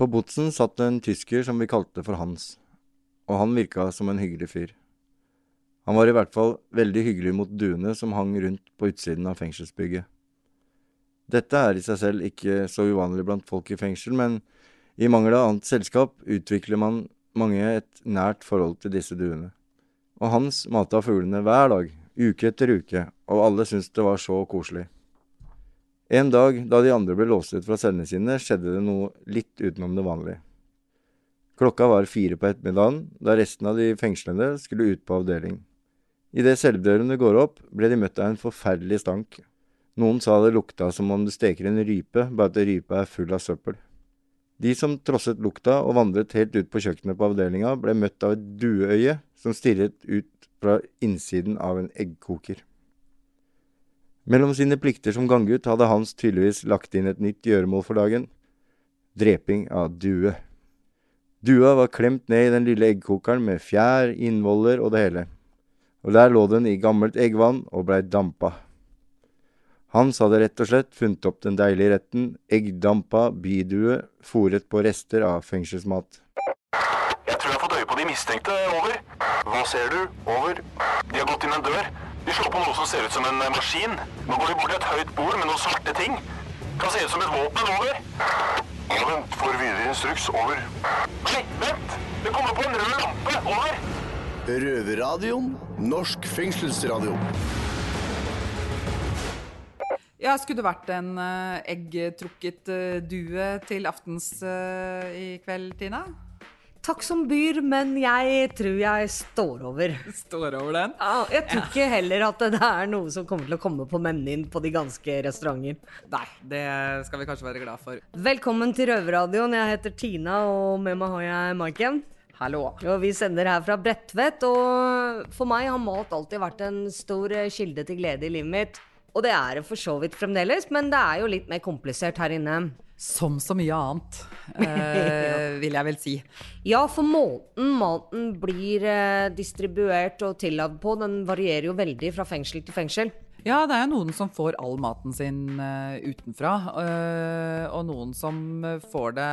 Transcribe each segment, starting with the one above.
På botsen satt en tysker som vi kalte for Hans, og han virka som en hyggelig fyr. Han var i hvert fall veldig hyggelig mot duene som hang rundt på utsiden av fengselsbygget. Dette er i seg selv ikke så uvanlig blant folk i fengsel, men i mangel av annet selskap utvikler man mange et nært forhold til disse duene. Og Hans mata fuglene hver dag, uke etter uke, og alle syntes det var så koselig. En dag da de andre ble låst ut fra cellene sine, skjedde det noe litt utenom det vanlige. Klokka var fire på ettermiddagen, da resten av de fengslede skulle ut på avdeling. Idet celledørene går opp, ble de møtt av en forferdelig stank. Noen sa det lukta som om du steker en rype, bare at rypa er full av søppel. De som trosset lukta og vandret helt ut på kjøkkenet på avdelinga, ble møtt av et dueøye som stirret ut fra innsiden av en eggkoker. Mellom sine plikter som ganggutt hadde Hans tydeligvis lagt inn et nytt gjøremål for dagen – dreping av due. Dua var klemt ned i den lille eggkokeren med fjær, innvoller og det hele, og der lå den i gammelt eggvann og blei dampa. Hans hadde rett og slett funnet opp den deilige retten eggdampa bidue fòret på rester av fengselsmat. Jeg tror jeg har fått øye på de mistenkte. Over. Hva ser du? Over. De har gått inn en dør. De slår på noe som ser ut som en eh, maskin. Nå går de bort til et høyt bord med noen svarte ting. Kan se ut som et våpen. Over. Vent, får videre instruks. Over. Nei, vent! Det kommer på en rød lampe. Over. Røverradioen. Norsk fengselsradio. Ja, skulle det vært en uh, eggtrukket uh, due til aftens uh, i kveld, Tina? Takk som byr, men jeg tror jeg står over. Står over den? Ja, jeg tror ikke heller at det er noe som kommer til å komme på menyen på de ganske restauranter. Nei, det skal vi kanskje være glad for. Velkommen til Røverradioen. Jeg heter Tina, og med meg har jeg Maiken. Hallo. Og vi sender her fra Bredtvet, og for meg har mat alltid vært en stor kilde til glede i livet mitt. Og det er det for så vidt fremdeles, men det er jo litt mer komplisert her inne. Som så mye annet, eh, vil jeg vel si. Ja, for måten maten blir eh, distribuert og tillagd på, den varierer jo veldig fra fengsel til fengsel. Ja, det er jo noen som får all maten sin uh, utenfra, uh, og noen som får det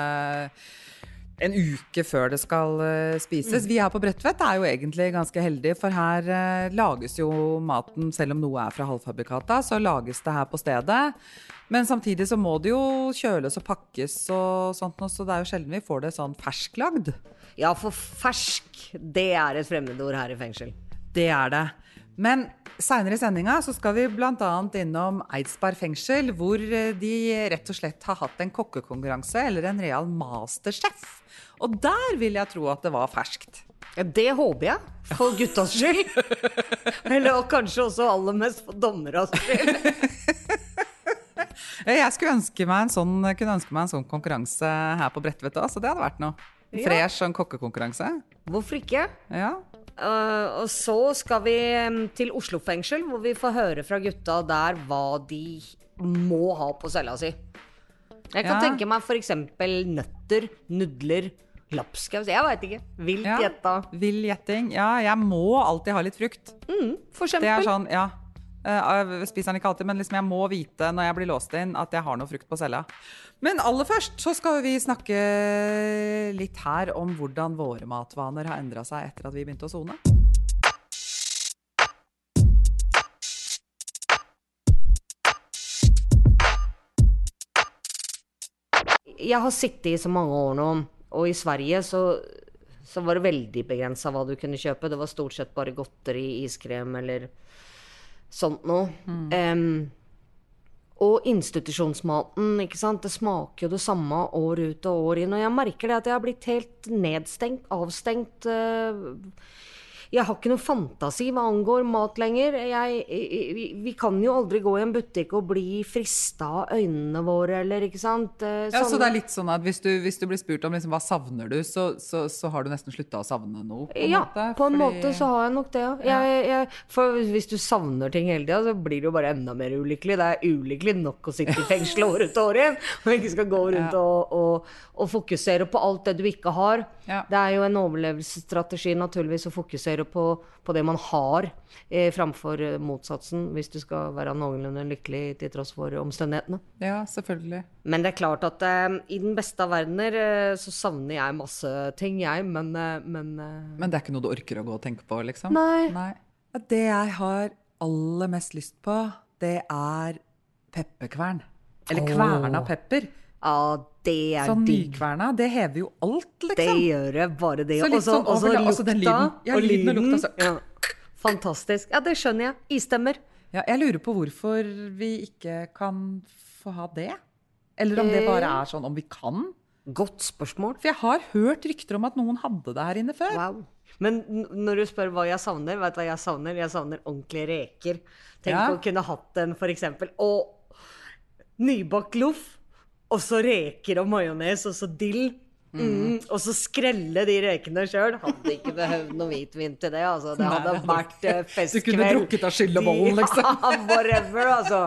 en uke før det skal uh, spises. Mm. Vi her på Bredtvet er jo egentlig ganske heldige, for her uh, lages jo maten, selv om noe er fra halvfabrikata, så lages det her på stedet. Men samtidig så må det jo kjøles og pakkes og sånt, så det er jo sjelden vi får det sånn fersklagd. Ja, for fersk, det er et fremmedord her i fengsel. Det er det. Men seinere i sendinga så skal vi bl.a. innom Eidsberg fengsel, hvor eh, de rett og slett har hatt en kokkekonkurranse, eller en real masterchef. Og der vil jeg tro at det var ferskt. Ja, det håper jeg, for guttas skyld. Eller kanskje også aller mest for dommeras skyld. Jeg skulle ønske meg en sånn, kunne ønske meg en sånn konkurranse her på Bredtvet òg, så det hadde vært noe. Fresh sånn kokkekonkurranse. Hvorfor ikke? Ja. Uh, og så skal vi til Oslo fengsel, hvor vi får høre fra gutta der hva de må ha på cella si. Jeg kan Ja. tenke meg f.eks. nøtter, nudler, lapskaus Jeg veit ikke. Vilt Ja. gjetta. Vill gjetting. Ja, jeg må alltid ha litt frukt. For eksempel. Det er sånn, ja. Eh, Jeg spiser den ikke alltid, men liksom jeg må vite når jeg blir låst inn, at jeg har noe frukt på cella. Men aller først så skal vi snakke litt her om hvordan våre matvaner har endra seg etter at vi begynte å sone. Jeg har sittet i så mange år nå, og i Sverige så, så var det veldig begrensa hva du kunne kjøpe. Det var stort sett bare godteri, iskrem eller sånt noe. Em, og institusjonsmaten, ikke sant. Det smaker jo det samme år ut og år inn. Og jeg merker det at jeg har blitt helt nedstengt, avstengt. eh, jeg har ikke noe fantasi hva angår mat lenger. Jeg, vi, vi kan jo aldri gå i en butikk og bli frista av øynene våre, eller ikke sant? Sånn. Ja, så det er litt sånn at hvis du, hvis du blir spurt om liksom, hva savner du, så, så, så har du nesten slutta å savne noe? På ja, måte, på en fordi- måte så har jeg nok det, ja. Jeg, jeg, for hvis du savner ting hele tida, så blir det jo bare enda mer ulykkelig. Det er ulykkelig nok å sitte i fengsel år ut og år igjen, og ikke skal gå rundt Ja. og, og, og fokusere på alt det du ikke har. Ja. Det er jo en overlevelsesstrategi naturligvis å fokusere fokusere på, på det man har, eh, framfor eh, motsatsen, hvis du skal være noenlunde lykkelig til tross for omstendighetene. Ja, selvfølgelig. Men det er klart at eh, i den beste av verdener eh, så savner jeg masse ting, jeg, men, eh, men eh, Men det er ikke noe du orker å gå og tenke på, liksom? Nei. nei. Det jeg har aller mest lyst på, det er pepperkvern. Eller kverna pepper. Ja, det er Sånn digg. nykverna. Det hever jo alt, liksom. Det gjør det, bare det. Så litt sånn og så over- altså lukta, lyden. Ja, og lyden og lukta, så- Ja. Fantastisk. Ja, det skjønner jeg. Istemmer. Ja, jeg lurer på hvorfor vi ikke kan få ha det. Eller om det bare Eh. er sånn om vi kan. Godt spørsmål. For jeg har hørt rykter om at noen hadde det her inne før. Wow. Men når du spør hva jeg savner, vet du hva jeg savner? Jeg savner ordentlige reker. Tenk Ja. å kunne hatt en, for eksempel. Og nybakt loff, og så reker og majones, og så dill. Mm. Og så skrelle de rekene sjøl. Hadde ikke behøvd noe hvitvin til det. Altså. Det hadde Nei, vært festkveld. Du kunne drukket av skyllebollen, liksom. Ja, whatever, altså.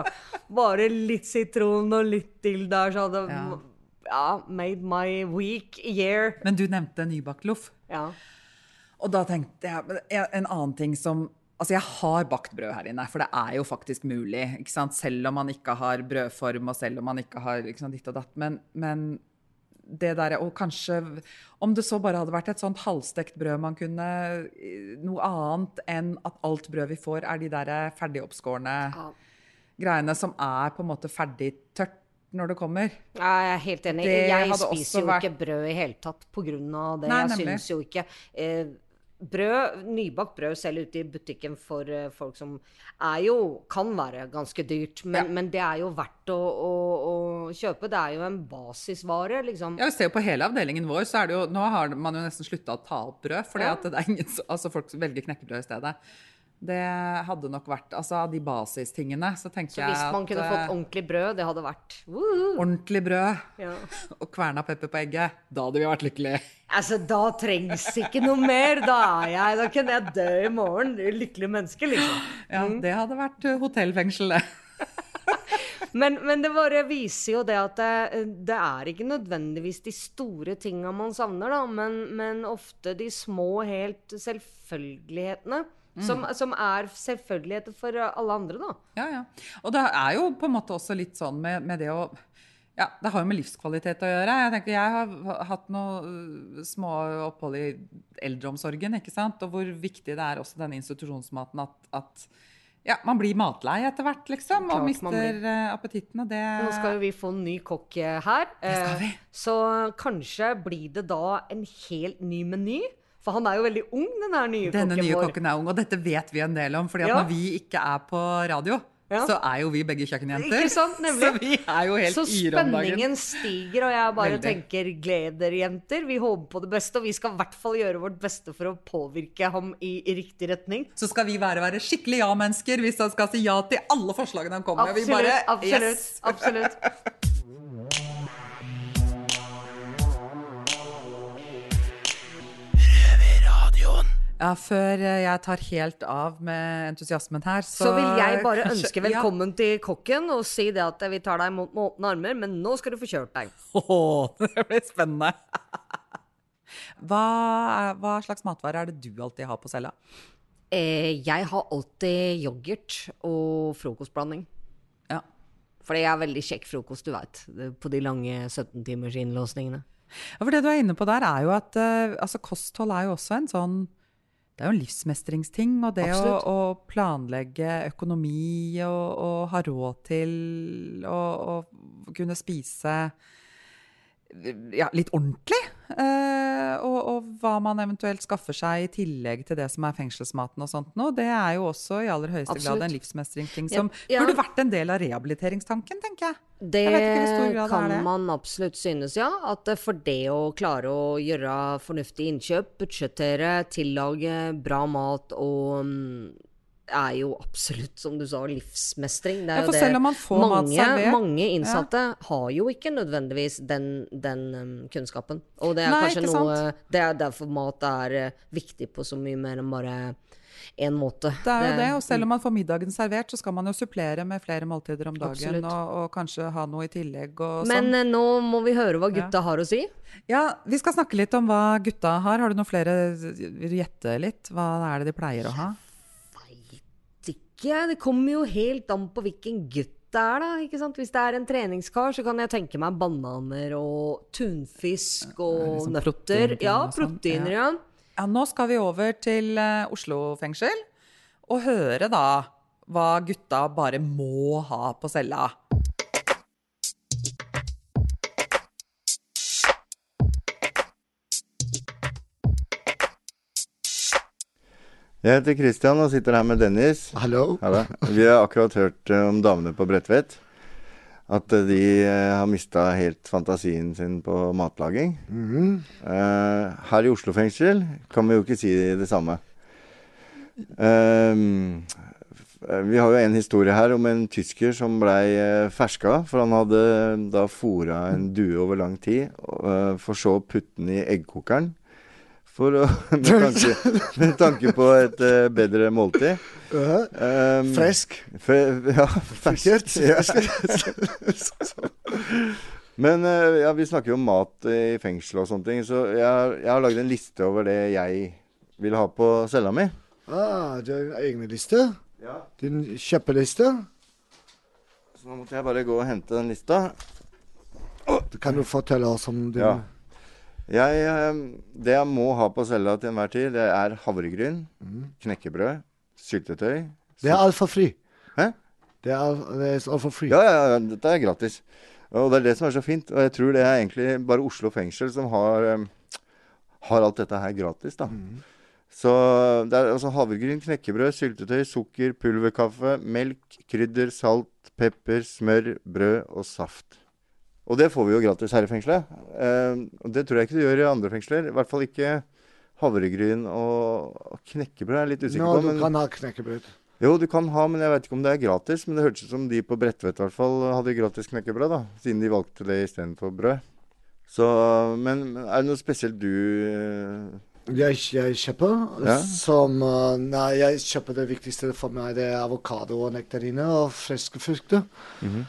Bare litt sitron og litt dill der, så hadde Ja. ja, made my week year. Men du nevnte nybakt loff. Ja. Og da tenkte jeg en- En annen ting som Altså, jeg har bakt brød her inne, for det er jo faktisk mulig. Selv om man ikke har brødform, og selv om man ikke har sant, ditt og datt. Men, men det der, Og kanskje Om det så bare hadde vært et sånt halvstekt brød man kunne Noe annet enn at alt brød vi får, er de der ferdigoppskårne Ja. greiene som er på en måte ferdig tørt når det kommer. Ja, Jeg er helt enig. Det jeg spiser jo vært- ikke brød i hele tatt på grunn av det. Nei, jeg syns jo ikke eh, Brød, nybakt brød selv ute i butikken for eh, folk som er jo Kan være ganske dyrt, men, Ja. men det er jo verdt å, å, å kjøpe. Det er jo en basisvare, liksom. Ja, vi ser jo på hele avdelingen vår, så er det jo Nå har man jo nesten slutta å ta opp brød, fordi Ja. at det er ingen Altså, folk velger knekkebrød i stedet. Det hadde nok vært Altså, av de basistingene, så tenker Så hvis man at kunne eh, fått ordentlig brød, det hadde vært woohoo. ordentlig brød Ja. og kverna pepper på egget, da hadde vi vært lykkelige. Altså, da trengs ikke noe mer. Da er jeg Da kunne jeg dø i morgen. Lykkelig menneske, liksom. Ja, det hadde vært eh, hotellfengsel, det. Men, men det bare viser jo det at det, det er ikke nødvendigvis de store tinga man savner, da, men, men ofte de små, helt selvfølgelighetene. Som, som er selvfølgeligheter for alle andre, da. Ja, ja. Og det er jo på en måte også litt sånn med, med det å ja, Det har jo med livskvalitet å gjøre. Jeg tenker, jeg har hatt noen små opphold i eldreomsorgen, ikke sant? og hvor viktig det er også denne institusjonsmaten at, at ja, man blir matlei etter hvert, liksom, Klart og mister eh, appetitten. Og det Nå skal jo vi få en ny kokk eh, her. Det skal eh, vi. Så kanskje blir det da en helt ny meny. For han er jo veldig ung, den her nye Denne kokken nye kokken er ung, og dette vet vi en del om. fordi at Ja. når vi ikke er på radio, Ja. så er jo vi begge kjøkkenjenter. Ikke sant, nemlig. Så vi er jo helt Så yre om dagen. spenningen stiger, og jeg bare Veldig. tenker gleder, jenter. Vi håper på det beste, og vi skal i hvert fall gjøre vårt beste for å påvirke ham i, i riktig retning. Så skal vi være, være skikkelig ja-mennesker hvis han skal si ja til alle forslagene han kommer med. Vi Absolutt. bare, absolutt, yes. absolutt. Ja, før eh, jeg tar helt av med entusiasmen her, så Så vil jeg bare kanskje- ønske velkommen til kokken og si det at vi tar deg imot med åpne armer, men nå skal du få kjørt deg. Ja. Åh, det blir spennende. Hva, hva slags matvarer er det du alltid har på cella? Eh, jeg har alltid yoghurt og frokostblanding. Ja. Fordi jeg er veldig kjekk frokost, du veit. På de lange 17 timers innlåsningene. Ja, For det du er inne på der, er jo at eh, altså, kosthold er jo også en sånn Det er jo en livsmestringsting. Og det å, å planlegge økonomi og, og ha råd til å kunne spise ja, litt ordentlig. eh, og, og hva man eventuelt skaffer seg i tillegg til det som er fengselsmaten og sånt nå, det er jo også i aller høyeste grad en livsmestringsting Ja, som ja. burde vært en del av rehabiliteringstanken, tenker jeg. Det Jeg kan det. man absolutt synes, ja. At for det å klare å gjøre fornuftige innkjøp, budsjettere, tillage bra mat og mm, er jo absolutt, som du sa, livsmestring. Det er Ja, jo det. selv om man får mat mange, mange innsatte har jo ikke nødvendigvis den, den um, kunnskapen. Og det er Nei, kanskje noe sant? Det er derfor mat er uh, viktig på så mye mer enn bare én måte. Det er jo det, og selv om man får middagen servert, så skal man jo supplere med flere måltider om dagen, og, og kanskje ha noe i tillegg og Men sånn. nå må vi høre hva gutta har å si. Ja, vi skal snakke litt om hva gutta har. Har du noen flere Vil du gjette litt? Hva er det de pleier å ha? Ikke. Det kommer jo helt an på hvilken gutt det er, da. ikke sant? Hvis det er en treningskar, så kan jeg tenke meg bananer og tunfisk og liksom nøtter. Protein, Ja, sånn, proteiner, ja. ja. Ja, nå skal vi over til eh, Oslo fengsel og høre da hva gutta bare må ha på cella. Jeg heter Christian og sitter her med Dennis. Hallo. Vi har akkurat hørt eh, om damene på Bredtvet. At eh, de eh, har mista helt fantasien sin på matlaging. Eh, her i Oslo fengsel kan vi jo ikke si det samme. Ehm, vi har jo en historie her om en tysker som blei ferska. For han hadde da fora en due over lang tid, for så å putte den i eggkokeren. For å, med, tanke, med tanke på et uh, bedre måltid. Um, fresk. Fe, ja, ferskt. Ja. Men uh, ja, vi snakker jo om mat i fengsel og sånne ting, så jeg, jeg har lagd en liste over det jeg vil ha på cella mi. Ah, du har en egen liste? Ja. Din kjøpeliste? Så nå måtte jeg bare gå og hente den lista. Kan du fortelle oss om din Ja. Jeg, eh, det jeg må ha på cella til enhver tid, det er havregryn, knekkebrød, syltetøy Det er altfor fri. Hæ? Det er, det er altfor fri. Ja, ja, ja, dette er gratis. Og det er det som er så fint. Og jeg tror det er egentlig bare Oslo fengsel som har, em, har alt dette her gratis, da. Så det er altså havregryn, knekkebrød, syltetøy, sukker, pulverkaffe, melk, krydder, salt, pepper, smør, brød og saft. Og det får vi jo gratis her i fengselet. Eh, og det tror jeg ikke du gjør i andre fengsler. I hvert fall ikke havregryn og knekkebrød. er jeg litt usikker Nå, på. du men- kan ha knekkebrød. jo, du kan ha, men jeg vet ikke om det er gratis. Men det hørtes ut som de på Bredtvet i hvert fall hadde gratis knekkebrød, da. Siden de valgte det istedenfor brød. Så, men men er det noe spesielt du eh, Jeg, jeg kjøper Ja. som uh, Nei, jeg kjøper det viktigste for meg. Det er avokado og nektariner og friske frukter. Mhm.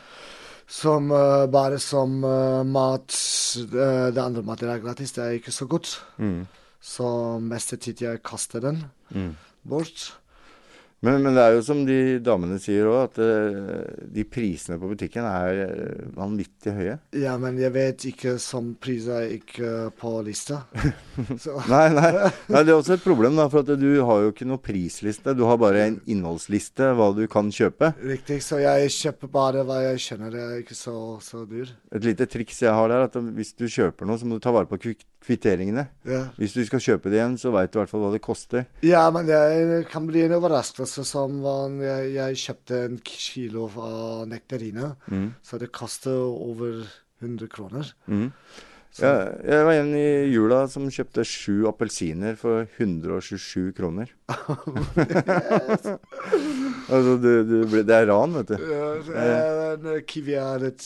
Som uh, bare som uh, mat uh, Det andre maten er gratis. Det er ikke så godt. mm, Så meste tid jeg kaster den mm. bort. Men, men det er jo som de damene sier òg, at uh, de prisene på butikken er eh, vanvittig høye. Ja, men jeg vet ikke som priser ikke på lista. Så Nei, nei, nei, det er også et problem, da. For at du har jo ikke noe prisliste. Du har bare en innholdsliste hva du kan kjøpe. riktig. Så jeg kjøper bare hva jeg skjønner. Det er ikke så, så dyr. Et lite triks jeg har der, at hvis du kjøper noe, så må du ta vare på kvik- kvitteringene. Ja. Hvis du skal kjøpe det igjen, så veit du i hvert fall hva det koster. Ja, men det kan bli en overraskelse som jeg, jeg kjøpte en kilo av nektariner. Mm. Så det koster over 100 kroner. Mm. Ja, jeg var en i jula som kjøpte sju appelsiner for 127 kroner. altså, du, du, det er ran, vet du. Ja, en eh, kiwi er er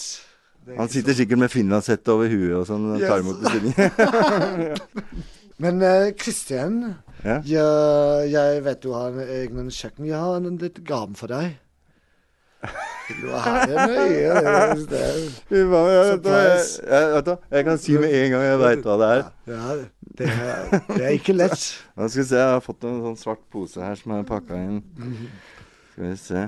Han sitter sikkert med finlandshette over huet og sånn og tar imot bestillinger. Men Kristian, uh, ja. jeg, jeg vet du har en egen kjøkken. Jeg har en litt gave for deg. Du har det nøye. Det er, Fy faen, jeg, vet du, jeg, jeg, jeg kan si med en gang jeg veit hva det er. ja, det er, det er ikke lett. Nå skal vi se, jeg har fått en sånn svart pose her som er pakka inn. Skal vi se.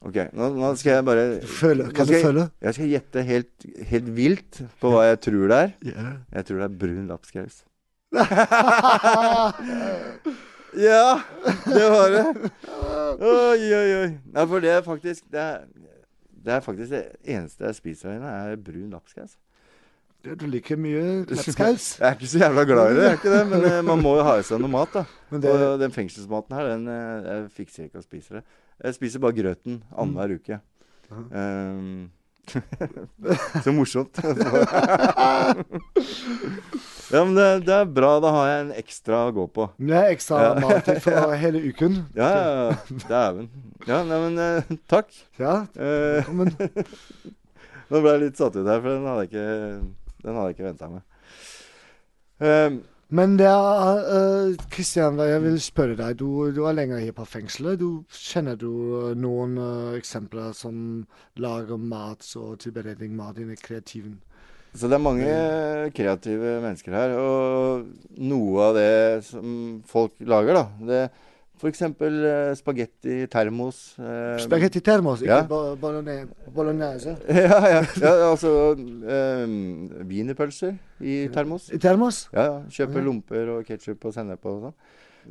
Ok, nå, nå skal jeg bare føler, kan skal jeg- føle? Jeg skal gjette helt, helt vilt på hva jeg tror det er. Yeah. Jeg tror det er brun lapskaus. ja, det var det. Oi, oi, oi. Nei, for det er faktisk det er, det er faktisk det eneste jeg spiser her inne, er brun lapskaus. Du liker mye lapskaus. Jeg er ikke så jævla glad i det, jeg er ikke det, men eh, man må jo ha i seg noe mat, da. Men det, Og den fengselsmaten her, den eh, jeg fikser ikke å spise det. Jeg spiser bare grøten annenhver uke. Um, så morsomt. Ja, men det, det er bra. Da har jeg en ekstra å gå på. Det er ekstra Ja. mat for hele uken. Ja. Dæven. Ja, nei, men eh, takk. Ja, Eh, velkommen. nå ble jeg litt satt ut her, for den hadde jeg ikke, den hadde jeg ikke venta meg. Eh, Men det er uh, Kristian, jeg vil spørre deg. Du, du er lenger her på fengselet. Du, kjenner du eh, noen uh, eksempler som lager mat og tilberedning mat innen kreativen? Så det er mange kreative mennesker her, og noe av det som folk lager, da det F.eks. Uh, spagetti termos. eh, Spagetti termos, ikke ja. bo- bolognese. ja, ja, ja, altså um, Wienerpølser i termos. I termos? Ja, ja. Kjøper Ja. lomper og ketsjup og sennep og sånn.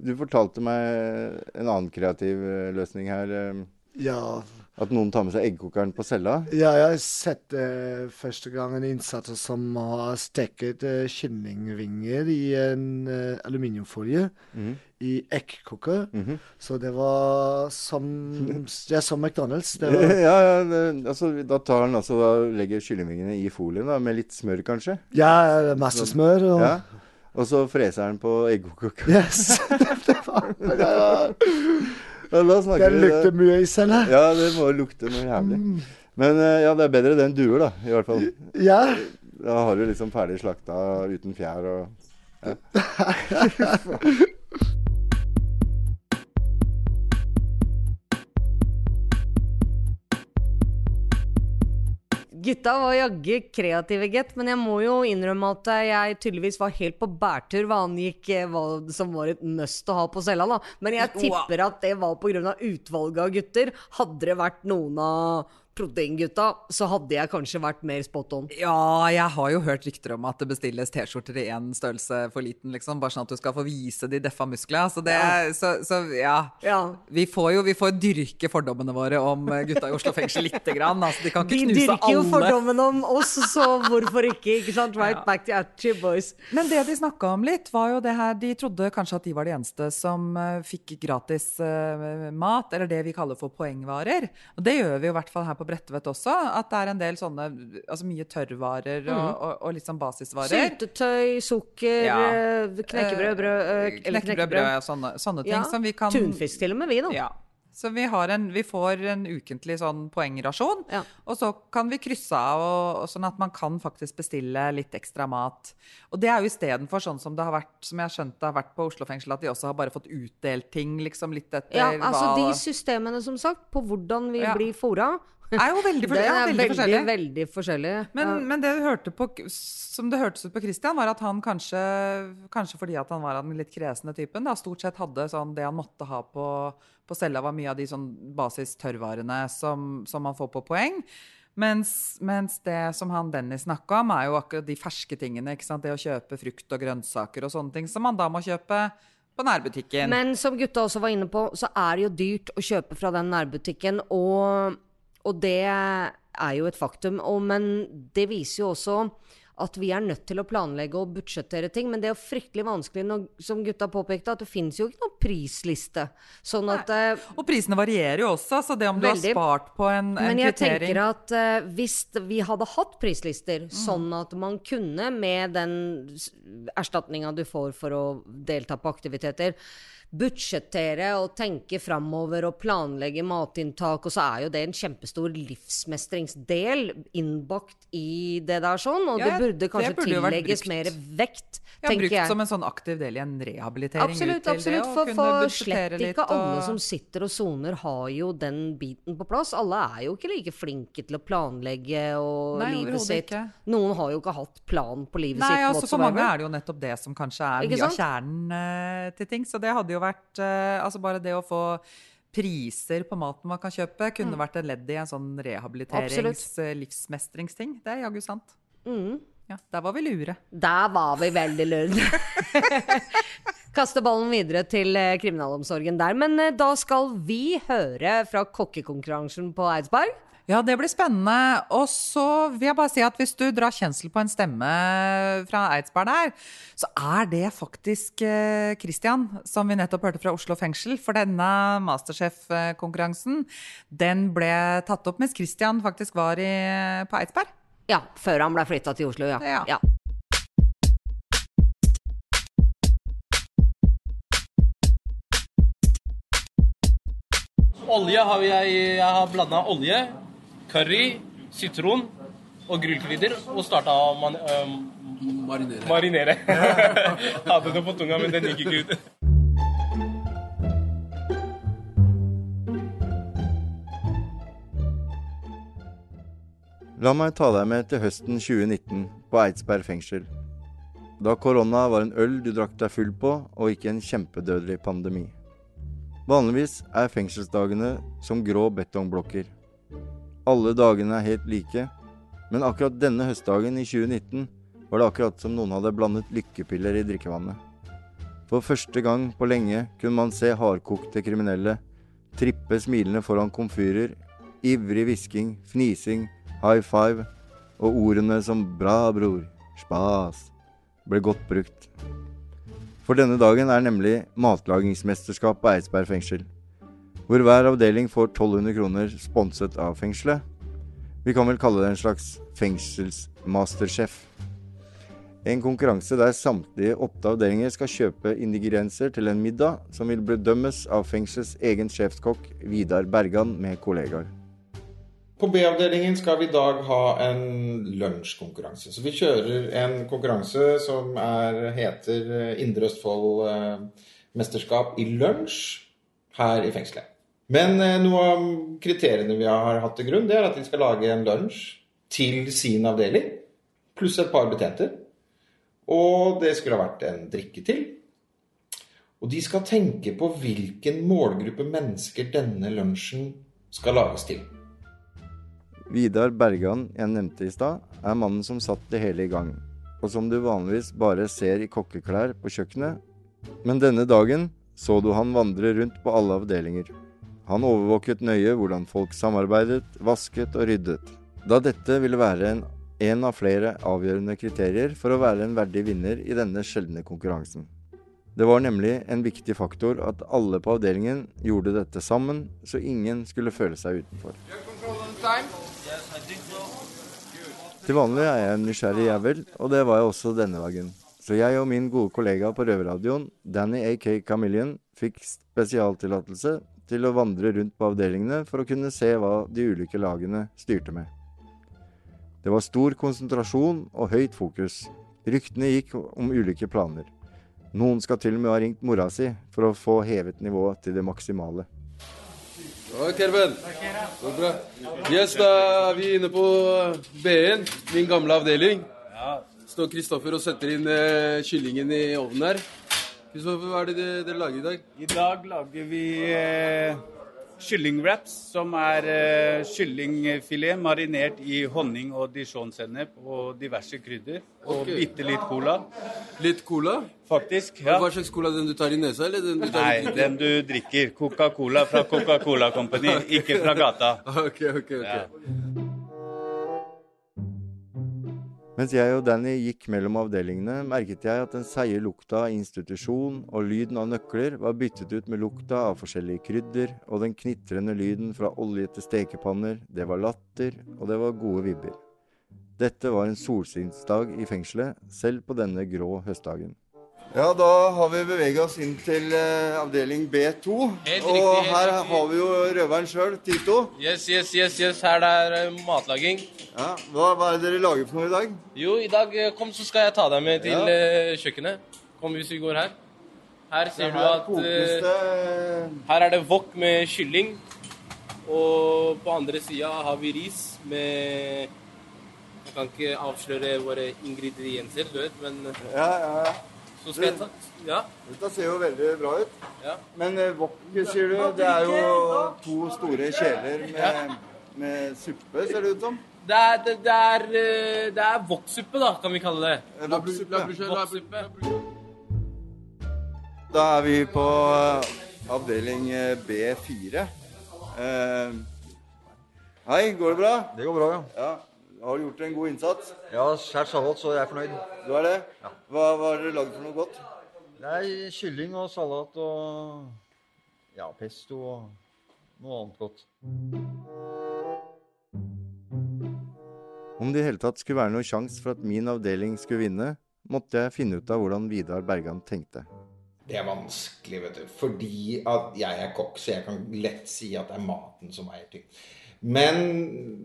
Du fortalte meg en annen kreativ eh, løsning her. eh, Ja. At noen tar med seg eggkokeren på cella. ja, jeg har sett eh, første gang en innsatte som har steket uh, kyllingvinger i en eh, aluminiumfolie Mhm. i eggkoker. Mhm. Så det var som Ja, som McDonald's. Det var, ja, ja det, altså, da tar han altså da legger kyllingvingene i folien da, med litt smør, kanskje. ja, masse smør og Ja. Og så freser han på eggkokeren. Yes. det var, det var, Ja, da det vi lukter mye i cella. Ja, det må lukte noe jævlig. Men eh, ja, det er bedre det enn duer, da. I hvert fall. Ja. Da har du liksom ferdig slakta uten fjær og Gutta var jaggu kreative, gitt, men jeg må jo innrømme at jeg tydeligvis var helt på bærtur hva angikk eh, hva som var et must å ha på cella, da. Men jeg tipper at det var pga. utvalget av gutter. Hadde det vært noen av proteingutta, så hadde jeg kanskje vært mer spot on. Ja, jeg har jo hørt rykter om at det bestilles T-skjorter i én størrelse for liten, liksom. Bare sånn at du skal få vise de deffa musklene. Så det så, så ja. Ja. Vi får jo vi får dyrke fordommene våre om eh, gutta i Oslo fengsel lite grann. Altså, de kan De ikke knuse dyrker jo alle. fordommen om oss, så hvorfor ikke? ikke sant? Right back to Atchie boys. Men det de snakka om litt, var jo det her De trodde kanskje at de var de eneste som eh, fikk gratis uh, mat, eller det vi kaller for poengvarer. Og det gjør vi jo i hvert fall her på Bredtvet også. At det er en del sånne Altså mye tørrvarer og, og, og litt sånn basisvarer. Syltetøy, sukker, Ja. eh, knekkebrød, brød, eh, eller Knekkebrød, brød, sånne, sånne ting Ja, som vi kan Tunfisk til og med, vi, da. Ja. Så vi, har en, vi får en ukentlig sånn poengrasjon, Ja. og så kan vi krysse av, og, og sånn at man kan faktisk bestille litt ekstra mat. Og det er jo istedenfor sånn som det har vært, som jeg har skjønt det har vært på Oslo fengsel, at de også har bare fått utdelt ting, liksom litt etter Ja, altså hva de systemene, som sagt, på hvordan vi Ja. blir fora, er jo veldig, det for, ja, er veldig, veldig, forskjellig. veldig forskjellig. Men, Ja. men det du hørte på, som det hørtes ut på Christian, var at han kanskje, kanskje fordi at han var av den litt kresne typen, da, stort sett hadde sånn det han måtte ha på, på cella, var mye av de sånn basis-tørrvarene som, som man får på poeng. Mens, mens det som han Dennis snakka om, er jo akkurat de ferske tingene. ikke sant? Det å kjøpe frukt og grønnsaker og sånne ting som man da må kjøpe på nærbutikken. Men som gutta også var inne på, så er det jo dyrt å kjøpe fra den nærbutikken, og, og det er jo et faktum. Og, men det viser jo også at vi er nødt til å planlegge og budsjettere ting. Men det er jo fryktelig vanskelig, når, som gutta påpekte, at det finnes jo ikke noen prisliste. Sånn at eh, Og prisene varierer jo også, så det om du Veldig. har spart på en, en Men jeg kvittering tenker at uh, hvis vi hadde hatt prislister, Mm. sånn at man kunne med den erstatninga du får for å delta på aktiviteter, budsjettere og tenke framover og planlegge matinntak, og så er jo det en kjempestor livsmestringsdel innbakt i det der sånn, og Ja, det burde det kanskje burde tillegges mer vekt, Ja, tenker brukt som en sånn aktiv del i en rehabilitering Absolutt, absolutt. det. For, for slett ikke alle som sitter og soner, har jo den biten på plass. Alle er jo ikke like flinke til å planlegge og Nei, livet sitt. ikke. Noen har jo ikke hatt plan på livet Nei, sitt altså For mange er det jo nettopp det som kanskje er mye av kjernen uh, til ting. Så det hadde jo vært eh, Altså bare det å få priser på maten man kan kjøpe, kunne vært et ledd i en sånn rehabiliterings eh. Det er jaggu sant. Mm. Ja, der var vi lure. Der var vi veldig lure. Kaste ballen videre til eh, kriminalomsorgen der. Men da skal vi høre fra kokkekonkurransen på Eidsberg. Ja, det blir spennende. Og så vil jeg bare si at hvis du drar kjensel på en stemme fra Eidsberg der, så er det faktisk eh, Kristian, som vi nettopp hørte fra Oslo fengsel. For denne Masterchef-konkurransen, den ble tatt opp mens Kristian faktisk var i, eh, på Eidsberg. Ja, før han ble flytta til Oslo, ja. ja. ja. Olje har jeg, jeg har blanda olje curry, sitron og grillkrydder og starta å man, øhm, Marinere. marinere. Hadde det på tunga, men den gikk ikke ut. La meg ta deg med til høsten 2019 på Eidsberg fengsel. Da korona var en øl du drakk deg full på, og ikke en kjempedødelig pandemi. Vanligvis er fengselsdagene som grå betongblokker. Alle dagene er helt like, men akkurat denne høstdagen i 2019 var det akkurat som noen hadde blandet lykkepiller i drikkevannet. For første gang på lenge kunne man se hardkokte kriminelle trippe smilende foran komfyrer, ivrig hvisking, fnising, high five og ordene som 'bra, bror', 'spas' ble godt brukt. For denne dagen er nemlig matlagingsmesterskap på Eidsberg fengsel, hvor hver avdeling får 1200 kroner sponset av fengselet. Vi kan vel kalle det en slags fengselsmasterchef. En konkurranse der samtlige åtte avdelinger skal kjøpe ingredienser til en middag som vil bedømmes av fengselets egen sjefskokk Vidar Bergan med kollegaer. På B-avdelingen skal vi i dag ha en lunsjkonkurranse. Så vi kjører en konkurranse som er, heter Indre Østfold eh, mesterskap i lunsj her i fengselet. Men eh, noe av kriteriene vi har hatt til grunn, det er at de skal lage en lunsj til sin avdeling, pluss et par betjenter. Og det skulle ha vært en drikke til. Og de skal tenke på hvilken målgruppe mennesker denne lunsjen skal lages til. Vidar Bergan jeg nevnte i stad, er mannen som satt det hele i gang, og som du vanligvis bare ser i kokkeklær på kjøkkenet. Men denne dagen så du han vandre rundt på alle avdelinger. Han overvåket nøye hvordan folk samarbeidet, vasket og ryddet, da dette ville være en, en av flere avgjørende kriterier for å være en verdig vinner i denne sjeldne konkurransen. Det var nemlig en viktig faktor at alle på avdelingen gjorde dette sammen, så ingen skulle føle seg utenfor. Til vanlig er jeg en nysgjerrig jævel, og det var jeg også denne dagen. Så jeg og min gode kollega på røverradioen, Danny AK Chameleon, fikk spesialtillatelse til å vandre rundt på avdelingene for å kunne se hva de ulike lagene styrte med. Det var stor konsentrasjon og høyt fokus. Ryktene gikk om ulike planer. Noen skal til og med ha ringt mora si for å få hevet nivået til det maksimale. Ja, Kerben. Går bra. Yes, da er vi inne på B1, min gamle avdeling. Står Kristoffer og setter inn eh, kyllingen i ovnen her. Kristoffer, hva er det dere- lager i dag? I dag lager vi eh, kyllingwraps, som er eh, kyllingfilet marinert i honning og dijon-sennep og diverse krydder. Og okay. bitte litt cola, Litt cola? faktisk. Ja. Hva slags cola? Den du tar i nesa, eller den du tar Nei, i Nei, den du drikker. Coca-Cola fra Coca-Cola Company, ikke fra gata. Ok, ok, ok. Ja. Mens jeg og Danny gikk mellom avdelingene, merket jeg at den seige lukta av institusjon og lyden av nøkler var byttet ut med lukta av forskjellige krydder, og den knitrende lyden fra oljete stekepanner, det var latter, og det var gode vibber. Dette var en solskinnsdag i fengselet, selv på denne grå høstdagen. Ja, da har vi beveget oss inn til avdeling B2. Helt riktig, her riktig. har vi jo røveren sjøl, Tito. Yes, yes, yes, yes. Her det er eh, matlaging. Ja, hva, hva er det dere lager for noe i dag? Jo, i dag eh, kom, så skal jeg ta deg med til Ja. eh, kjøkkenet. Kom hvis vi går her. Her ser du at eh, Her er det wok med kylling. Og på andre sida har vi ris med Jeg kan ikke avsløre våre ingredienser, du vet, men Ja, ja, ja. Så skal jeg ta Ja. Dette ser jo veldig bra ut. ja. Men eh, wok, sier du, det er jo to store kjeler med, med suppe, ser det ut som. Det er, det, det er, eh, det er woksuppe, da, kan vi kalle det. Eh, woksuppe. Da er vi på eh, avdeling eh, B4. Eh, hei, går det bra? Det går bra, ja. Ja. Har du gjort en god innsats? Ja, skjært salat, så jeg er fornøyd. Du er det? Hva, hva har dere lagd for noe godt? Det er kylling og salat og ja, pesto og noe annet godt. Om det i hele tatt skulle være noen sjanse for at min avdeling skulle vinne, måtte jeg finne ut av hvordan Vidar Bergan tenkte. Det er vanskelig, vet du. Fordi at jeg er kokk, så jeg kan lett si at det er maten som veier tyngst. Men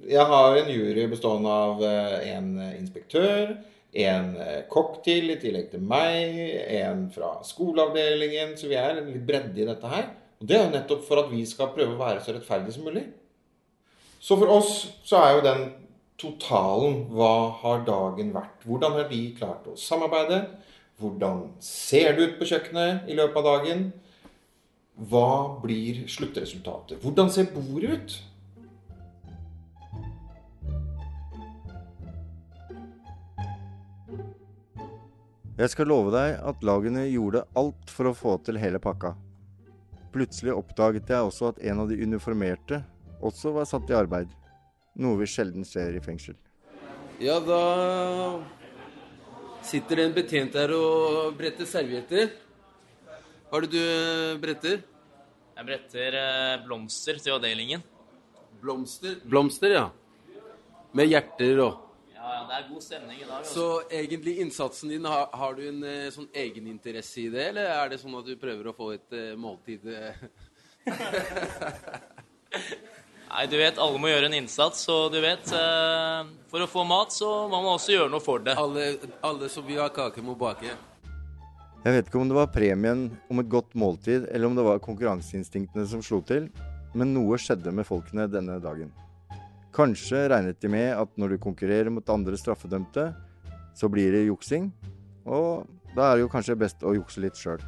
jeg har en jury bestående av eh, en inspektør, en eh, kokk til i tillegg til meg, en fra skoleavdelingen, så vi er litt bredde i dette her. Og det er jo nettopp for at vi skal prøve å være så rettferdige som mulig. Så for oss så er jo den totalen hva har dagen vært? Hvordan har vi klart å samarbeide? Hvordan ser det ut på kjøkkenet i løpet av dagen? Hva blir sluttresultatet? Hvordan ser bordet ut? Jeg skal love deg at lagene gjorde alt for å få til hele pakka. Plutselig oppdaget jeg også at en av de uniformerte også var satt i arbeid. Noe vi sjelden ser i fengsel. Ja, da sitter det en betjent her og bretter servietter. Hva er det du eh, bretter? Jeg bretter eh, blomster til avdelingen. Blomster? Blomster, ja. Med hjerter og det er god stemning i dag. Også. Så egentlig innsatsen din, har, har du en eh, sånn egeninteresse i det, eller er det sånn at du prøver å få et uh, måltid eh? Nei, du vet, alle må gjøre en innsats, og du vet eh, For å få mat, så må man også gjøre noe for det. Alle, alle som vil ha kake, må bake. Jeg vet ikke om det var premien om et godt måltid, eller om det var konkurranseinstinktene som slo til, men noe skjedde med folkene denne dagen. Kanskje regnet de med at når du konkurrerer mot andre straffedømte, så blir det juksing, og da er det jo kanskje best å jukse litt sjøl.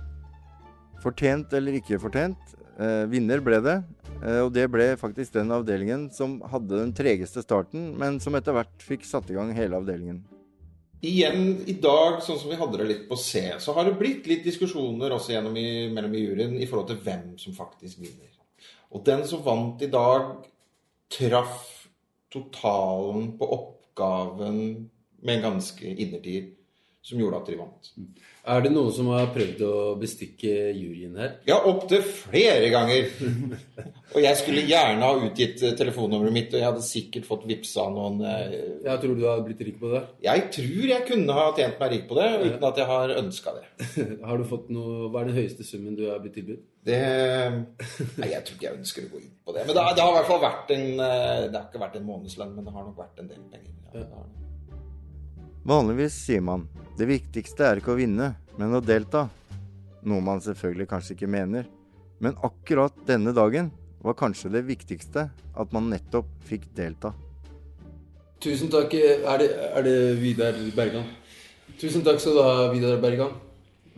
Fortjent eller ikke fortjent, eh, vinner ble det, eh, og det ble faktisk den avdelingen som hadde den tregeste starten, men som etter hvert fikk satt i gang hele avdelingen. Igjen i dag, sånn som vi hadde det litt på C, så har det blitt litt diskusjoner også gjennom i, mellom i juryen i forhold til hvem som faktisk vinner. Og den som vant i dag, traff totalen på oppgaven med en ganske innertier, som gjorde at de vant. Er det noen som har prøvd å bestikke juryen her? Ja, opptil flere ganger. Og jeg skulle gjerne ha utgitt eh, telefonnummeret mitt, og jeg hadde sikkert fått vippsa noen eh, Jeg tror du har blitt rik på det? Jeg tror jeg kunne ha tjent meg rik på det, uten at jeg har ønska det. Har du fått noe Hva er den høyeste summen du har blitt tilbudt? Det Nei, jeg tror ikke jeg ønsker å gå inn på det. Men det, har- det har i hvert fall vært en eh, Det har ikke vært en månedslønn, men det har nok vært en del penger. Ja. Vanligvis sier man det viktigste er ikke å vinne, men å delta. Noe man selvfølgelig kanskje ikke mener. Men akkurat denne dagen var kanskje det viktigste at man nettopp fikk delta. Tusen takk. Er det, er det Vidar Bergan? Tusen takk skal du ha, Vidar Bergan.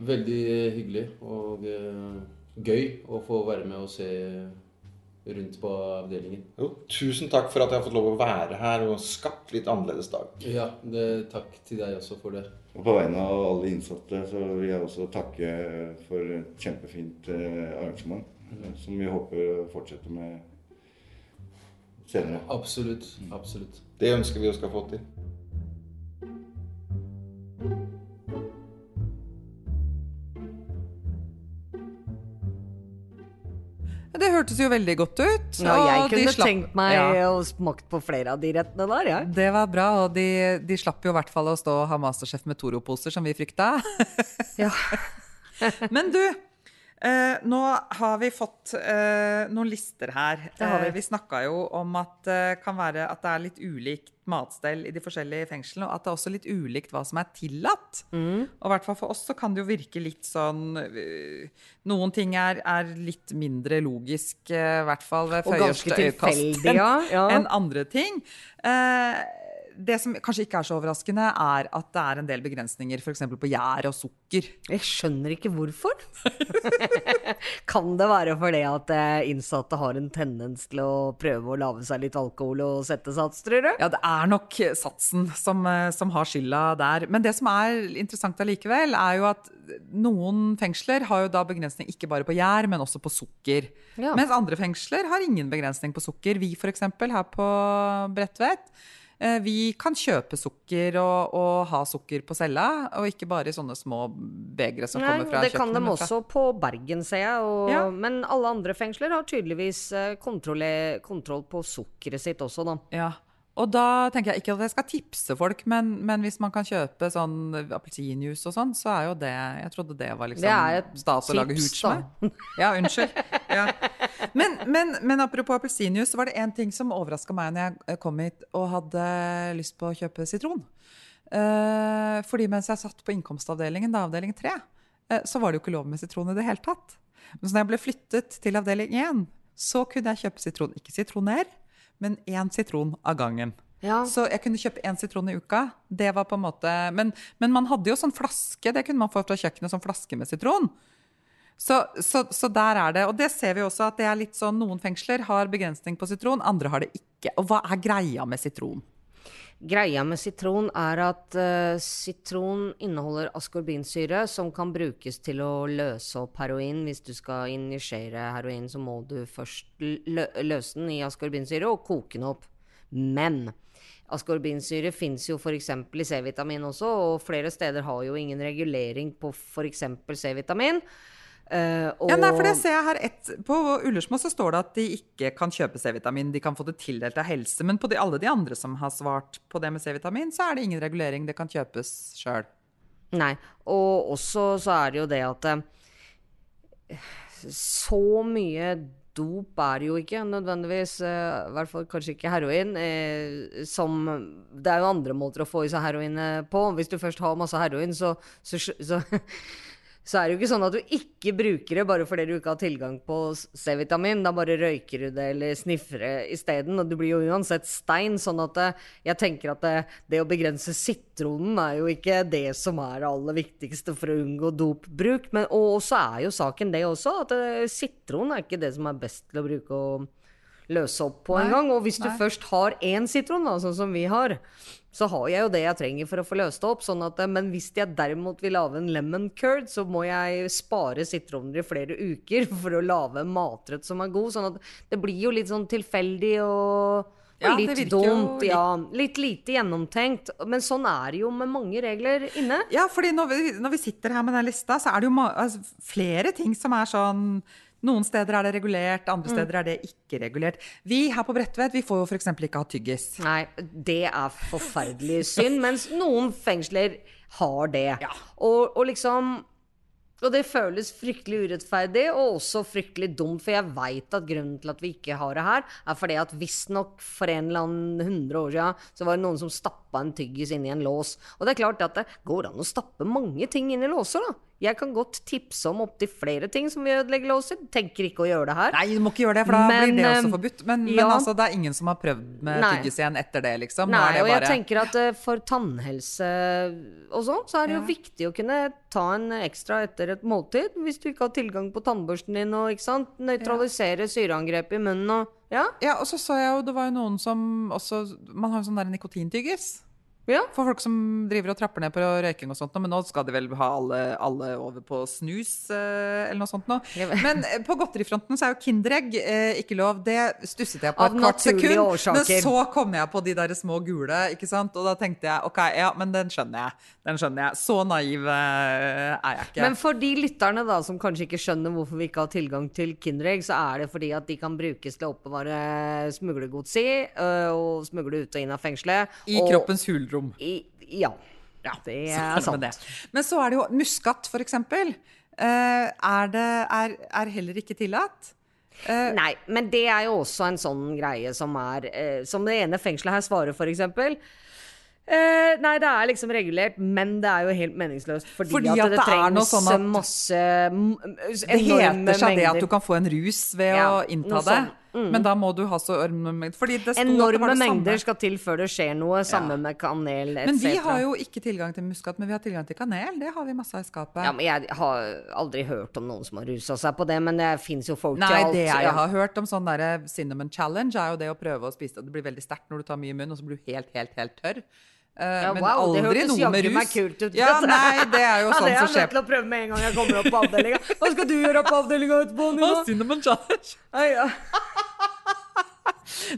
Veldig hyggelig og eh, gøy å få være med og se rundt på avdelingen. Jo, tusen takk for at jeg har fått lov å være her og skapt litt annerledes dag. Ja, det, takk til deg også for det. Og på vegne av alle innsatte så vil jeg også takke for et kjempefint eh, arrangement. Mm. Som vi håper å fortsette med senere. Absolutt. Absolutt. Det ønsker vi å skal få til. Hørtes jo veldig godt ut. Ja, jeg kunne slapp- tenkt meg Ja. å smakt på flere av de rettene der, jeg. Det var bra, og de, de slapp jo i hvert fall å stå og ha Masterchef med Toro-poser, som vi frykta. Ja. Men du, eh, nå har vi fått eh, noen lister her. Vi. Eh, vi snakka jo om at det kan være at det er litt ulikt matstell i de forskjellige fengslene, og at det er også litt ulikt hva som er tillatt. Mm. Og i hvert fall for oss så kan det jo virke litt sånn øh, Noen ting er, er litt mindre logisk, eh, i hvert fall ved første øyekast, ja. enn andre ting. Eh, det som kanskje ikke er så overraskende, er at det er en del begrensninger f.eks. på gjær og sukker. Jeg skjønner ikke hvorfor. kan det være fordi at eh, innsatte har en tendens til å prøve å lage seg litt alkohol og sette sats, tror du? Ja, det er nok satsen som, eh, som har skylda der. Men det som er interessant allikevel, er jo at noen fengsler har jo da begrensning ikke bare på gjær, men også på sukker. Ja. Mens andre fengsler har ingen begrensning på sukker. Vi f.eks. her på Bredtvet. Eh, Vi kan kjøpe sukker og, og ha sukker på cella, og ikke bare i sånne små begre som Nei, kommer fra kjøkkenet. det kan de også på Bergen, ser jeg. Og, Ja. Men alle andre fengsler har tydeligvis kontroll, kontroll på sukkeret sitt også, da. Ja. Og da tenker jeg ikke at jeg skal tipse folk, men, men hvis man kan kjøpe sånn appelsinjuice og sånn, så er jo det Jeg trodde det var liksom Det er et stas å lage hooch med. Ja, unnskyld. Ja. Men, men, men apropos appelsinjuice, så var det én ting som overraska meg når jeg kom hit og hadde lyst på å kjøpe sitron. Eh, fordi mens jeg satt på innkomstavdelingen, da avdeling tre, eh, så var det jo ikke lov med sitron i det hele tatt. Men så når jeg ble flyttet til avdeling én, så kunne jeg kjøpe sitron. Ikke sitroner, men én sitron av gangen. Ja. Så jeg kunne kjøpe én sitron i uka. Det var på en måte men, men man hadde jo sånn flaske, det kunne man få fra kjøkkenet, sånn flaske med sitron. Så, så, så der er det. Og det ser vi også at det er litt sånn noen fengsler har begrensning på sitron, andre har det ikke. Og hva er greia med sitron? Greia med sitron er at uh, sitron inneholder askorbinsyre, som kan brukes til å løse opp heroin. Hvis du skal injisere heroin, så må du først lø løse den i askorbinsyre og koke den opp. Men askorbinsyre fins jo f.eks. i C-vitamin også, og flere steder har jo ingen regulering på f.eks. C-vitamin. Eh, og Ja, nei, for det ser jeg her et, På Ullersmo så står det at de ikke kan kjøpe C-vitamin. De kan få det tildelt av helse. Men på de, alle de andre som har svart på det med C-vitamin, så er det ingen regulering. Det kan kjøpes sjøl. Nei. Og også så er det jo det at eh, Så mye dop er jo ikke nødvendigvis, eh, i hvert fall kanskje ikke heroin, som Det er jo andre måter å få i seg heroin på. Hvis du først har masse heroin, så, så, så så er det jo ikke sånn at du ikke bruker det bare fordi du ikke har tilgang på C-vitamin. Da bare røyker du det eller sniffer det isteden. Og du blir jo uansett stein. Sånn at jeg tenker at det, det, å begrense sitronen er jo ikke det som er det aller viktigste for å unngå dopbruk. Men, og så er jo saken det også, at det, sitron er ikke det som er best til å bruke og løse opp på en gang. Og hvis du nei. først har én sitron, da, sånn som vi har, så har jeg jo det jeg trenger for å få løst det opp. Sånn at, men hvis jeg derimot vil lage en lemon curd, så må jeg spare sitroner i flere uker for å lage en matrett som er god. Sånn at det blir jo litt sånn tilfeldig og og Ja, litt dumt, litt- ja. Litt lite gjennomtenkt. Men sånn er det jo med mange regler inne. Ja, fordi når vi, når vi sitter her med den lista, så er det jo altså, flere ting som er sånn Noen steder er det regulert, andre Mm. steder er det ikke regulert. Vi her på Bredtvet vi får jo f.eks. ikke ha tyggis. Nei, det er forferdelig synd, mens noen fengsler har det. Og, og liksom Og det føles fryktelig urettferdig og også fryktelig dumt, for jeg veit at grunnen til at vi ikke har det her, er fordi at visstnok for en eller annen hundre år siden, så var det noen som stappa en tyggis inni en lås. Og det er klart at det går an å stappe mange ting inn i låser, da. Jeg kan godt tipse om opptil flere ting som vil ødelegge låser. Tenker ikke å gjøre det her. Nei, du må ikke gjøre det, for da Men, blir det også eh, forbudt. Men, ja. men altså, det er ingen som har prøvd med tyggis igjen etter det, liksom. Nei, det og jeg tenker at eh, for tannhelse og sånn, så er det jo viktig å kunne ta en ekstra etter et måltid. Hvis du ikke har tilgang på tannbørsten din og ikke sant, nøytralisere syreangrep i munnen og ja. Ja, og så så jeg jo, det var jo noen som også Man har jo sånn der nikotintyggis. For folk som driver og trapper ned på røyking og sånt, men nå skal de vel ha alle, alle over på snus eh, eller noe sånt nå. Men eh, på godterifronten så er jo Kinderegg eh, ikke lov. Det stusset jeg på et kvart sekund. årsaker. Men så kom jeg på de der små gule, ikke sant. Og da tenkte jeg ok, ja, men den skjønner jeg. Den skjønner jeg. Så naiv er jeg ikke. Men for de lytterne da, som kanskje ikke skjønner hvorfor vi ikke har tilgang til Kinderegg, så er det fordi at de kan brukes til å oppbevare smuglergods i, og smugle ut og inn av fengselet. I og- kroppens hulrom. I, ja. Det er sant. det. Men så er det jo muskat, for eksempel. Eh, er, det, er, er heller ikke tillatt. Uh, Nei, men det er jo også en sånn greie som er uh, Som det ene fengselet her svarer, eksempel. Eh, nei, det er liksom regulert, men det er jo helt meningsløst. Fordi, Fordi at, at det, det trengs sånn at- masse Det heter seg det at du kan få en rus ved Ja, å innta det. sånn. Mm. Men da må du ha så enorme mengder. Enorme mengder skal til før det skjer noe. Samme med kanel etc. Men vi har jo ikke tilgang til muskat, men vi har tilgang til kanel. Det har vi masse av i skapet. ja, men Jeg har aldri hørt om noen som har rusa seg på det, men det fins jo folk Nei, til alt. Nei, det jeg ja. har hørt om sånn der cinnamon challenge, er jo det å prøve å spise det. Det blir veldig sterkt når du tar mye i munnen, og så blir du helt, helt, helt tørr. Eh, Ja, men wow, aldri noe med rus. kult ut. Ja, nei, det er jo ja, sånn det er jeg skjer nødt til å prøve med en gang jeg kommer opp på avdelinga. Hva skal du gjøre på avdelinga etterpå? Nina? Cinnamon challenge. Ah, ja.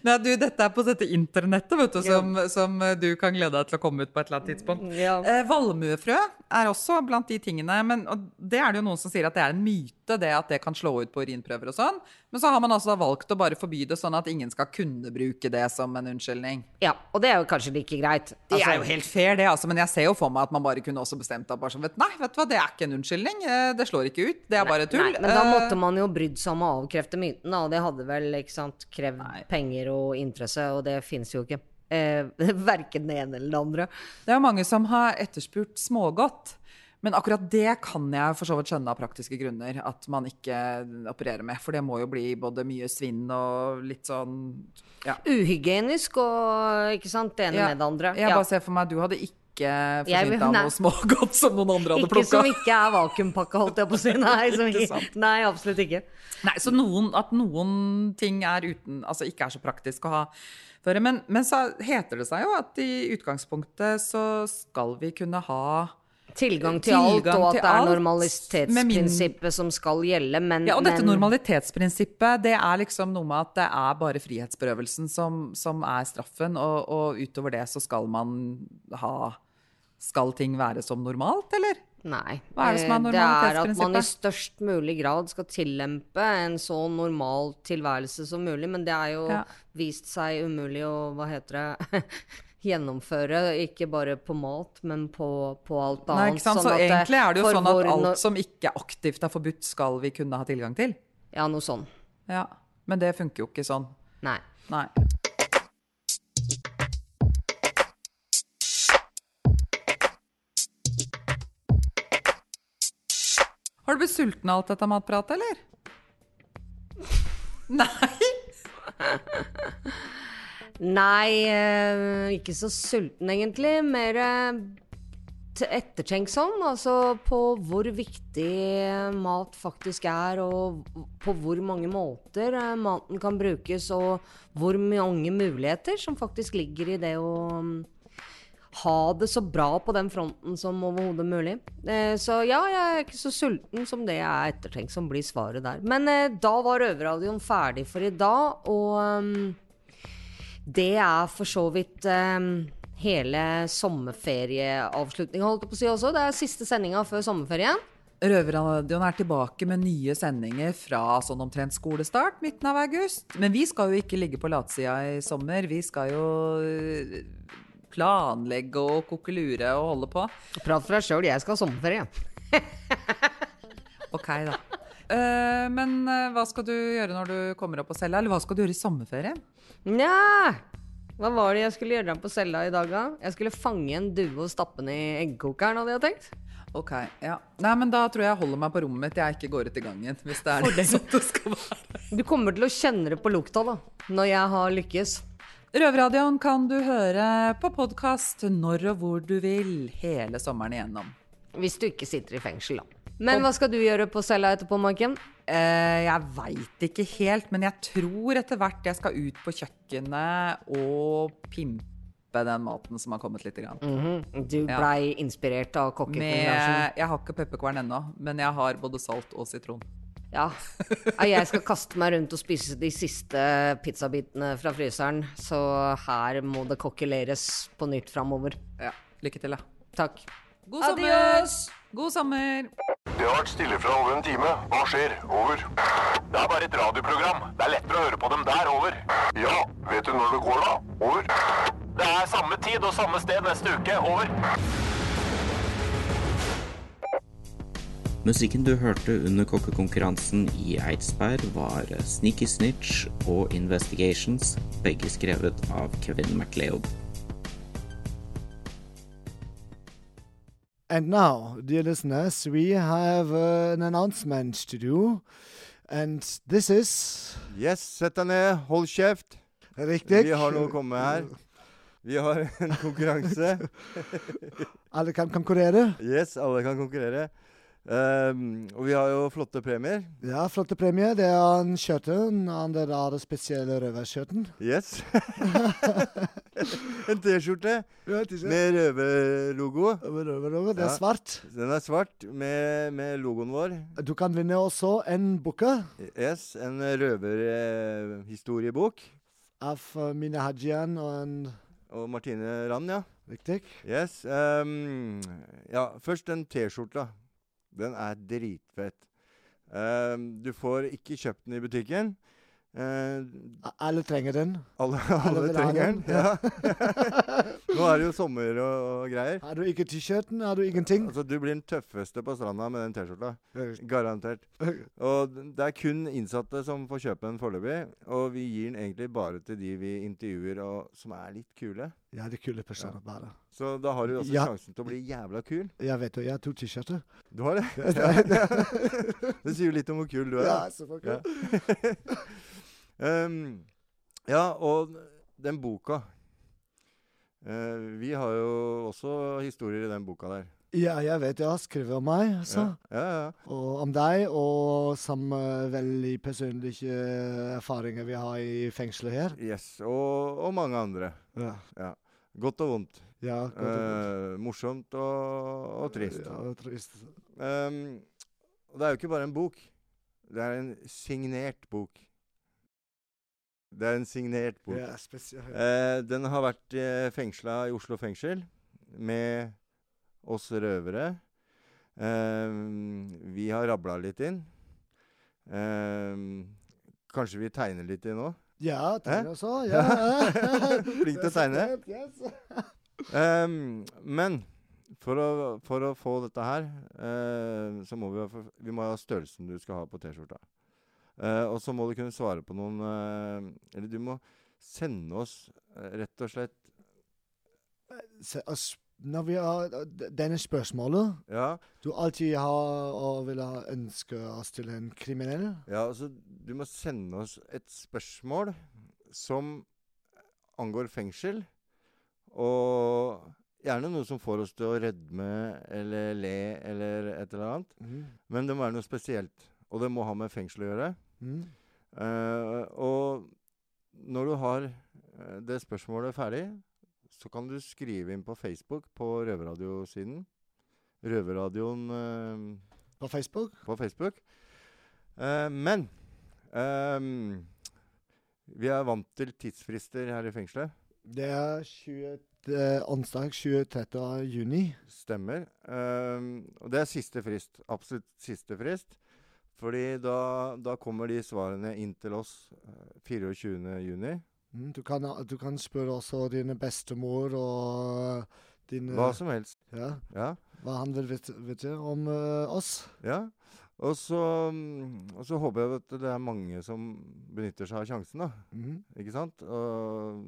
Nei, du, dette er på dette internettet, vet du, som, som eh, du kan glede deg til å komme ut på et eller annet tidspunkt. Ja. Eh, valmuefrø er også blant de tingene, men og det er det jo noen som sier at det er en myte, det at det kan slå ut på urinprøver og sånn. Men så har man altså valgt å bare forby det, sånn at ingen skal kunne bruke det som en unnskyldning. Ja, og det er jo kanskje like greit. Det Altså, er jo helt fair, det, altså, men jeg ser jo for meg at man bare kunne også bestemt at bare sånn, vet, Nei, vet du hva, det er ikke en unnskyldning. eh, Det slår ikke ut. Det er bare tull. Nei, men da Eh, måtte man jo brydd seg om å avkrefte myten, da, og det hadde vel ikke sant, krevd penger og interesse, og det fins jo ikke. Eh, Verken det ene eller det andre. Det er jo mange som har etterspurt smågodt. Men akkurat det kan jeg for så vidt skjønne av praktiske grunner at man ikke opererer med. For det må jo bli både mye svinn og litt sånn ja. Uhygienisk og ikke sant, det ene Ja, med det andre. Jeg Ja. bare ser for meg du hadde ikke deg av noe smågodt som noen andre hadde Ikke som ikke er vakuumpakka, holdt jeg på å si. Nei, som nei absolutt ikke. Nei, så noen, at noen ting er uten, altså ikke er så praktisk å ha føre. Men, men så heter det seg jo at i utgangspunktet så skal vi kunne ha Tilgang til alt, Tilgang og at det er alt, med min- normalitetsprinsippet som skal gjelde, men Ja, og dette men, normalitetsprinsippet, det er liksom noe med at det er bare frihetsberøvelsen som, som er straffen, og, og utover det så skal man ha Skal ting være som normalt, eller? Nei. Hva er det som er Eh, Det er at man i størst mulig grad skal tillempe en så normal tilværelse som mulig, men det er jo Ja. vist seg umulig å, hva heter det, gjennomføre. Ikke bare på mat, men på, på alt annet. Nei, ikke sant? Så sånn at egentlig er det jo sånn at alt nor- som ikke aktivt er forbudt, skal vi kunne ha tilgang til? Ja, noe sånn. Ja. Men det funker jo ikke sånn. Nei. Nei. Har du blitt sulten av alt dette matpratet, eller? Nei? Nei, eh, ikke så sulten egentlig. Mer eh, ettertenksom. Altså på hvor viktig mat faktisk er, og på hvor mange måter eh, maten kan brukes, og hvor mange muligheter som faktisk ligger i det å mm, ha det så bra på den fronten som overhodet mulig. Eh, så ja, jeg er ikke så sulten som det jeg er ettertenksom, blir svaret der. Men eh, da var Røverradioen ferdig for i dag, og mm, det er for så vidt um, hele sommerferieavslutninga, holdt jeg på å si også. Det er siste sendinga før sommerferien. Røverradioen er tilbake med nye sendinger fra sånn omtrent skolestart, midten av august. Men vi skal jo ikke ligge på latsida i sommer. Vi skal jo øh, planlegge og kokkelure og holde på. Prat for deg sjøl, jeg skal ha sommerferie. Ok, da. Eh, men eh, hva skal du gjøre når du kommer opp på cella? Eller hva skal du gjøre i sommerferien? Nja Hva var det jeg skulle gjøre på cella i dag, da? Jeg skulle fange en due og stappe den i eggkokeren, hadde jeg tenkt. Ok, ja. Nei, men da tror jeg jeg holder meg på rommet til jeg ikke går ut i gangen. Hvis det er det som det skal være. Du kommer til å kjenne det på lukta, da. Når jeg har lykkes. Røverradioen kan du høre på podkast når og hvor du vil hele sommeren igjennom. Hvis du ikke sitter i fengsel, da. Men hva skal du gjøre på cella etterpå, Maiken? Eh, jeg veit ikke helt, men jeg tror etter hvert jeg skal ut på kjøkkenet og pimpe den maten som har kommet litt. Grann. Mhm. Du Ja. inspirert av kokkekonkurransen? Jeg har ikke pepperkvern ennå, men jeg har både salt og sitron. Ja. Ja, Jeg skal kaste meg rundt og spise de siste pizzabitene fra fryseren, så her må det kokkeleres på nytt framover. Ja. Lykke til, da. Takk. God sommer! God sommer! Det har vært stille fra over en time. Hva skjer? Over. Det er bare et radioprogram. Det er lettere å høre på dem der. Over. Ja, vet du når det går da? Over. Det er samme tid og samme sted neste uke. Over. Musikken du hørte under kokkekonkurransen i Eidsberg var Sneaky Snitch og Investigations, begge skrevet av Kevin MacLeod. And now, dear listeners, we have uh, an announcement to do. And this is Yes, sett deg ned, hold kjeft. Riktig. Vi har noe å komme med her. Vi har en konkurranse. Alle kan konkurrere. Yes, alle kan konkurrere. Ehm, og vi har jo flotte premier. Ja, flotte premier. Det er en skjørten, den der rare spesielle røverskjørten. Yes. en T-skjorte Ja, med røverlogo. Røverlogo, det er Ja. svart. Den er svart med, med logoen vår. Du kan vinne også en bukke. Yes, en røverhistoriebok. Av Mine Hajian og en Og Martine Rand, ja. Riktig. Yes. Um, ja, først en T-skjorta. Den er dritfett. Uh, du får ikke kjøpt den i butikken. Eh, Alle trenger den. alle, Alle alle trenger den. Ja. Nå er det jo sommer og, og greier. Har du ikke T-skjorten, har du ingenting. Altså, du blir den tøffeste på stranda med den T-skjorta. Garantert. Og det er kun innsatte som får kjøpe den foreløpig. Og vi gir den egentlig bare til de vi intervjuer og som er litt kule. Ja, det er kule personer bare. Så da har du også Ja. sjansen til å bli jævla kul. Jeg vet jo, jeg har to T-skjorter. Du har det? det sier jo litt om hvor kul du er. Ja, da. selvfølgelig. Ja. Um, ja, og den boka uh, Vi har jo også historier i den boka der. Ja, jeg vet jeg skriver om meg, altså. Ja, ja, ja. Og om deg, og som eh, veldig personlige erfaringer vi har i fengselet her. Yes, og, og mange andre. Ja. Godt og vondt. Ja, godt og vondt. Eh, morsomt og, og trist. Ja, og trist. Um, og det er jo ikke bare en bok. Det er en signert bok. Det er en signert bok. Ja. Eh, den har vært eh, fengsla i Oslo fengsel med oss røvere. Eh, vi har rabla litt inn. Eh, kanskje vi tegner litt inn òg? Ja, tegner også, ja. Flink til å tegne. Ehm, men for å, for å få dette her, eh, så må vi, ha, vi må ha størrelsen du skal ha på T-skjorta. Eh, og så må du kunne svare på noen eh, Eller du må sende oss eh, rett og slett Når vi har denne spørsmålet Ja. Du alltid har og vil ha ønske oss til en kriminell. Ja, altså Du må sende oss et spørsmål som angår fengsel. Og gjerne noe som får oss til å rødme eller le eller et eller annet. Mm. Men det må være noe spesielt. Og det må ha med fengsel å gjøre. Eh, og når du har eh, det spørsmålet ferdig, så kan du skrive inn på Facebook på Røverradiosiden. Røverradioen uh, På Facebook? På Facebook. Uh, men um, vi er vant til tidsfrister her i fengselet. Det er 20, det er onsdag 23. juni. Stemmer. Og det er siste frist. Absolutt siste frist. Fordi da, da kommer de svarene inn til oss eh, 24. juni. Mm, Du kan, du kan spørre også dine bestemor og dine Hva som helst. Ja. Ja. Hva han vil vite, vite om uh, oss. Ja. Og så, mm, og så håper jeg at det er mange som benytter seg av sjansen, da. Mm. Ikke sant? Og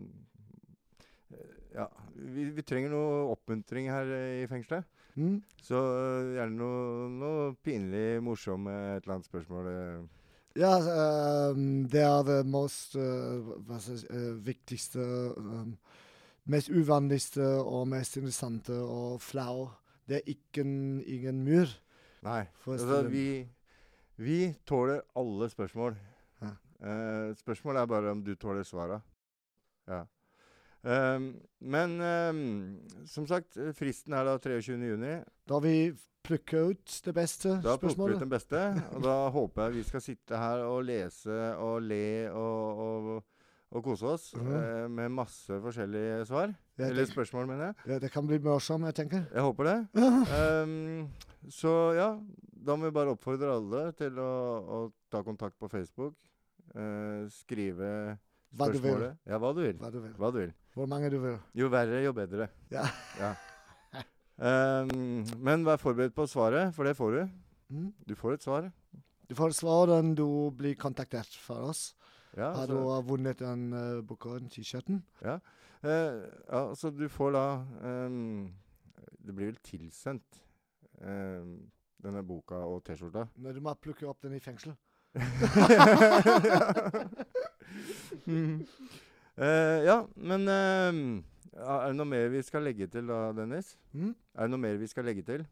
eh, ja, vi, vi trenger noe oppmuntring her i fengselet. Mhm. Så eh, gjerne noe, noe pinlig morsomt et eller annet spørsmål. eh. Ja, um, det er det most, uh, jeg eh, viktigste um, Mest uvanligste og mest interessante og flau. Det er ikke en, ingen mur. Nei. Altså, vi, vi tåler alle spørsmål. Ja. Eh, spørsmålet er bare om du tåler svara. Ja. Ehm, men ehm, som sagt, fristen er da 23. juni. Da vi plukket ut det beste Da plukker vi spørsmålet. ut det beste, og da håper jeg vi skal sitte her og lese og le og, og, og kose oss Mhm. eh, med masse forskjellige svar. Ja, Eller spørsmål, mener jeg. Ja, det kan bli morsomt, jeg tenker. Jeg håper det. um, så ja, da må vi bare oppfordre alle til å, å ta kontakt på Facebook. Uh, skrive Hva du vil. spørsmålet. Ja, hva du vil. Hva du vil. Hva du vil. Hvor mange du vil. Jo verre, jo bedre. Ja. ja. Um, men vær forberedt på svaret, for det får du. Mm. Du får et svar. Du får svar når du blir kontaktert fra oss. Ja, Har du du vunnet den uh, boka, den T-skjorten? Ja. Uh, ja, så du får da um, Det blir vel tilsendt um, denne boka og T-skjorta. Når du må plukke opp den i fengsel. Mhm. Eh, ja, men uh, Er det noe mer vi skal legge til da, Dennis? Mm? Er det noe mer vi skal legge til?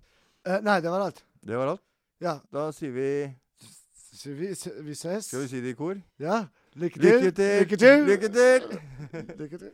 Uh, nei, det var alt. Det var alt? Ja. Da sier vi vi, vi ses. Skal vi si det i kor? Ja. Lykke til. Lykke til! Lykke til! Lykke til! Lykke til.